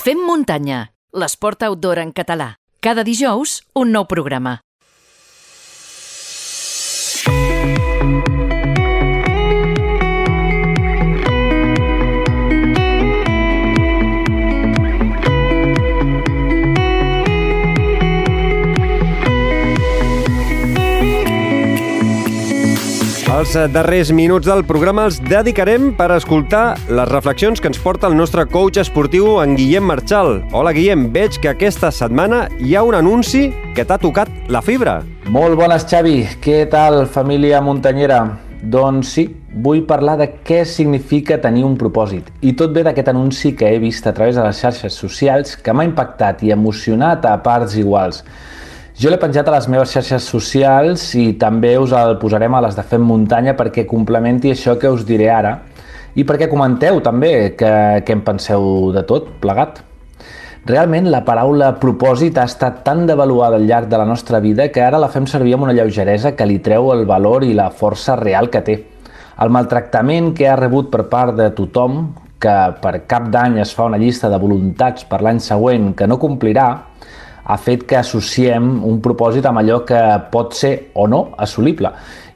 Fem muntanya, l'esport outdoor en català. Cada dijous, un nou programa. Els darrers minuts del programa els dedicarem per escoltar les reflexions que ens porta el nostre coach esportiu, en Guillem Marchal. Hola, Guillem. Veig que aquesta setmana hi ha un anunci que t'ha tocat la fibra. Molt bones, Xavi. Què tal, família muntanyera? Doncs sí, vull parlar de què significa tenir un propòsit. I tot ve d'aquest anunci que he vist a través de les xarxes socials que m'ha impactat i emocionat a parts iguals. Jo l'he penjat a les meves xarxes socials i també us el posarem a les de Fem Muntanya perquè complementi això que us diré ara i perquè comenteu també què, en penseu de tot plegat. Realment la paraula propòsit ha estat tan devaluada al llarg de la nostra vida que ara la fem servir amb una lleugeresa que li treu el valor i la força real que té. El maltractament que ha rebut per part de tothom, que per cap d'any es fa una llista de voluntats per l'any següent que no complirà, ha fet que associem un propòsit amb allò que pot ser o no assolible.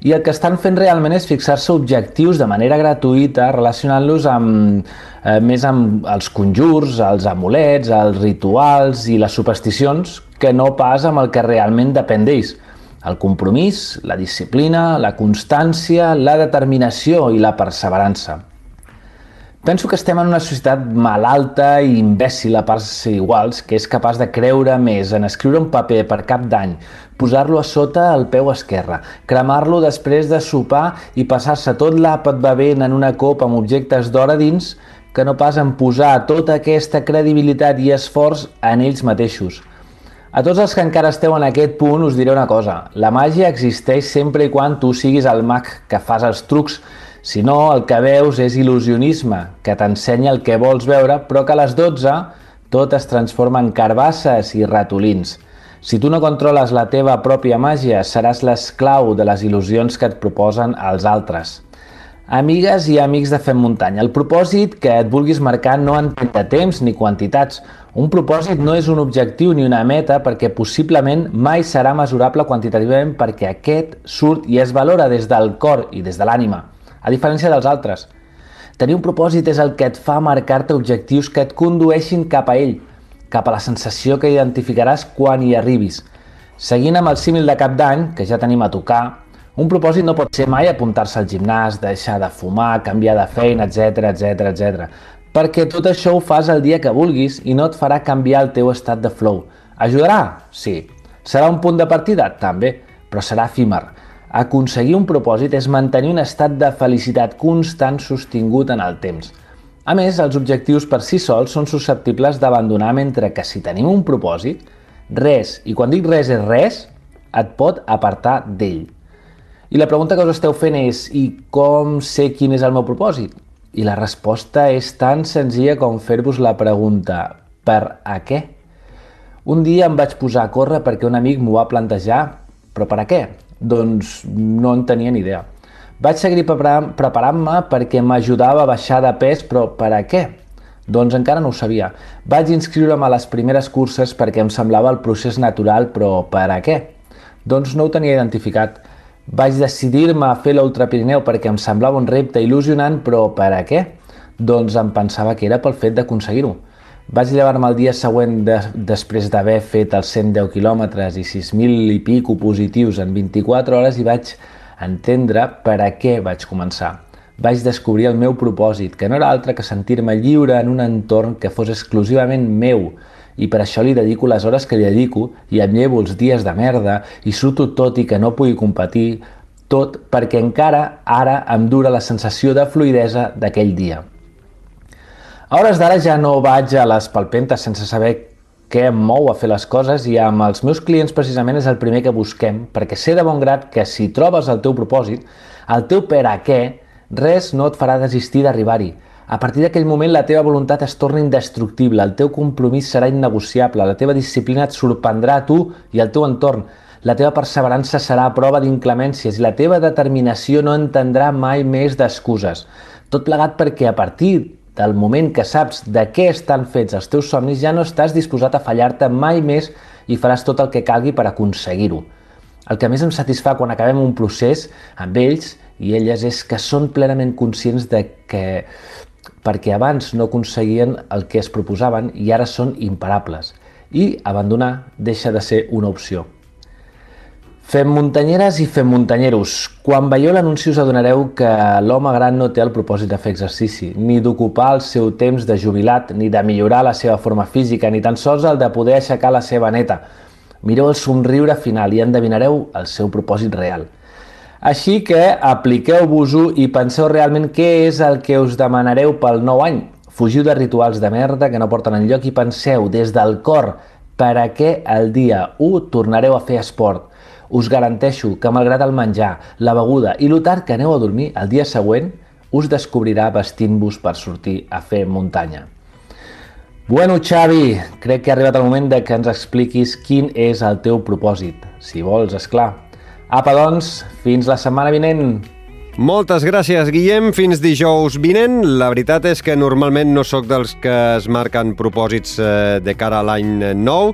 I el que estan fent realment és fixar-se objectius de manera gratuïta, relacionant-los amb, eh, més amb els conjurs, els amulets, els rituals i les supersticions, que no pas amb el que realment depèn d'ells. El compromís, la disciplina, la constància, la determinació i la perseverança. Penso que estem en una societat malalta i imbècil a parts iguals que és capaç de creure més en escriure un paper per cap d'any, posar-lo a sota el peu esquerre, cremar-lo després de sopar i passar-se tot l'àpat bevent en una copa amb objectes d'or a dins que no pas en posar tota aquesta credibilitat i esforç en ells mateixos. A tots els que encara esteu en aquest punt us diré una cosa. La màgia existeix sempre i quan tu siguis el mag que fas els trucs si no, el que veus és il·lusionisme, que t'ensenya el que vols veure, però que a les 12 tot es transforma en carbasses i ratolins. Si tu no controles la teva pròpia màgia, seràs l'esclau de les il·lusions que et proposen els altres. Amigues i amics de Fem Muntanya, el propòsit que et vulguis marcar no entén de temps ni quantitats. Un propòsit no és un objectiu ni una meta perquè possiblement mai serà mesurable quantitativament perquè aquest surt i es valora des del cor i des de l'ànima a diferència dels altres. Tenir un propòsit és el que et fa marcar-te objectius que et condueixin cap a ell, cap a la sensació que identificaràs quan hi arribis. Seguint amb el símil de cap d'any, que ja tenim a tocar, un propòsit no pot ser mai apuntar-se al gimnàs, deixar de fumar, canviar de feina, etc etc etc. Perquè tot això ho fas el dia que vulguis i no et farà canviar el teu estat de flow. Ajudarà? Sí. Serà un punt de partida? També, però serà efímer. Aconseguir un propòsit és mantenir un estat de felicitat constant sostingut en el temps. A més, els objectius per si sols són susceptibles d'abandonar mentre que si tenim un propòsit, res, i quan dic res és res, et pot apartar d'ell. I la pregunta que us esteu fent és i com sé quin és el meu propòsit? I la resposta és tan senzilla com fer-vos la pregunta per a què? Un dia em vaig posar a córrer perquè un amic m'ho va plantejar, però per a què? Doncs no en tenia ni idea. Vaig seguir preparant-me perquè m'ajudava a baixar de pes, però per a què? Doncs encara no ho sabia. Vaig inscriure'm a les primeres curses perquè em semblava el procés natural, però per a què? Doncs no ho tenia identificat. Vaig decidir-me a fer l'Ultra Pirineu perquè em semblava un repte il·lusionant, però per a què? Doncs em pensava que era pel fet d'aconseguir-ho. Vaig llevar-me el dia següent de, després d'haver fet els 110 quilòmetres i 6.000 i pico positius en 24 hores i vaig entendre per a què vaig començar. Vaig descobrir el meu propòsit, que no era altre que sentir-me lliure en un entorn que fos exclusivament meu, i per això li dedico les hores que li dedico i em llevo els dies de merda i surto tot i que no pugui competir, tot perquè encara ara em dura la sensació de fluidesa d'aquell dia. A hores d'ara ja no vaig a les palpentes sense saber què em mou a fer les coses i amb els meus clients precisament és el primer que busquem perquè sé de bon grat que si trobes el teu propòsit, el teu per a què, res no et farà desistir d'arribar-hi. A partir d'aquell moment la teva voluntat es torna indestructible, el teu compromís serà innegociable, la teva disciplina et sorprendrà a tu i al teu entorn, la teva perseverança serà a prova d'inclemències i la teva determinació no entendrà mai més d'excuses. Tot plegat perquè a partir del moment que saps de què estan fets els teus somnis, ja no estàs disposat a fallar-te mai més i faràs tot el que calgui per aconseguir-ho. El que més em satisfà quan acabem un procés amb ells i elles és que són plenament conscients de que perquè abans no aconseguien el que es proposaven i ara són imparables. I abandonar deixa de ser una opció. Fem muntanyeres i fem muntanyeros. Quan veieu l'anunci us adonareu que l'home gran no té el propòsit de fer exercici, ni d'ocupar el seu temps de jubilat, ni de millorar la seva forma física, ni tan sols el de poder aixecar la seva neta. Mireu el somriure final i endevinareu el seu propòsit real. Així que apliqueu-vos-ho i penseu realment què és el que us demanareu pel nou any. Fugiu de rituals de merda que no porten enlloc i penseu des del cor per a què el dia 1 tornareu a fer esport us garanteixo que malgrat el menjar, la beguda i lo tard que aneu a dormir, el dia següent us descobrirà vestint-vos per sortir a fer muntanya. Bueno, Xavi, crec que ha arribat el moment de que ens expliquis quin és el teu propòsit. Si vols, és clar. Apa, doncs, fins la setmana vinent. Moltes gràcies, Guillem. Fins dijous vinent. La veritat és que normalment no sóc dels que es marquen propòsits eh, de cara a l'any nou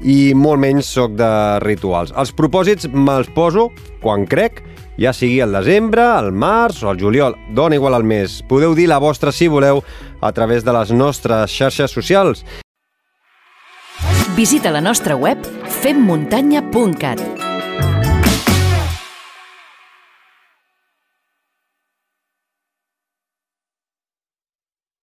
i molt menys sóc de rituals. Els propòsits me'ls poso quan crec, ja sigui el desembre, el març o el juliol. Dona igual al mes. Podeu dir la vostra, si voleu, a través de les nostres xarxes socials. Visita la nostra web femmuntanya.cat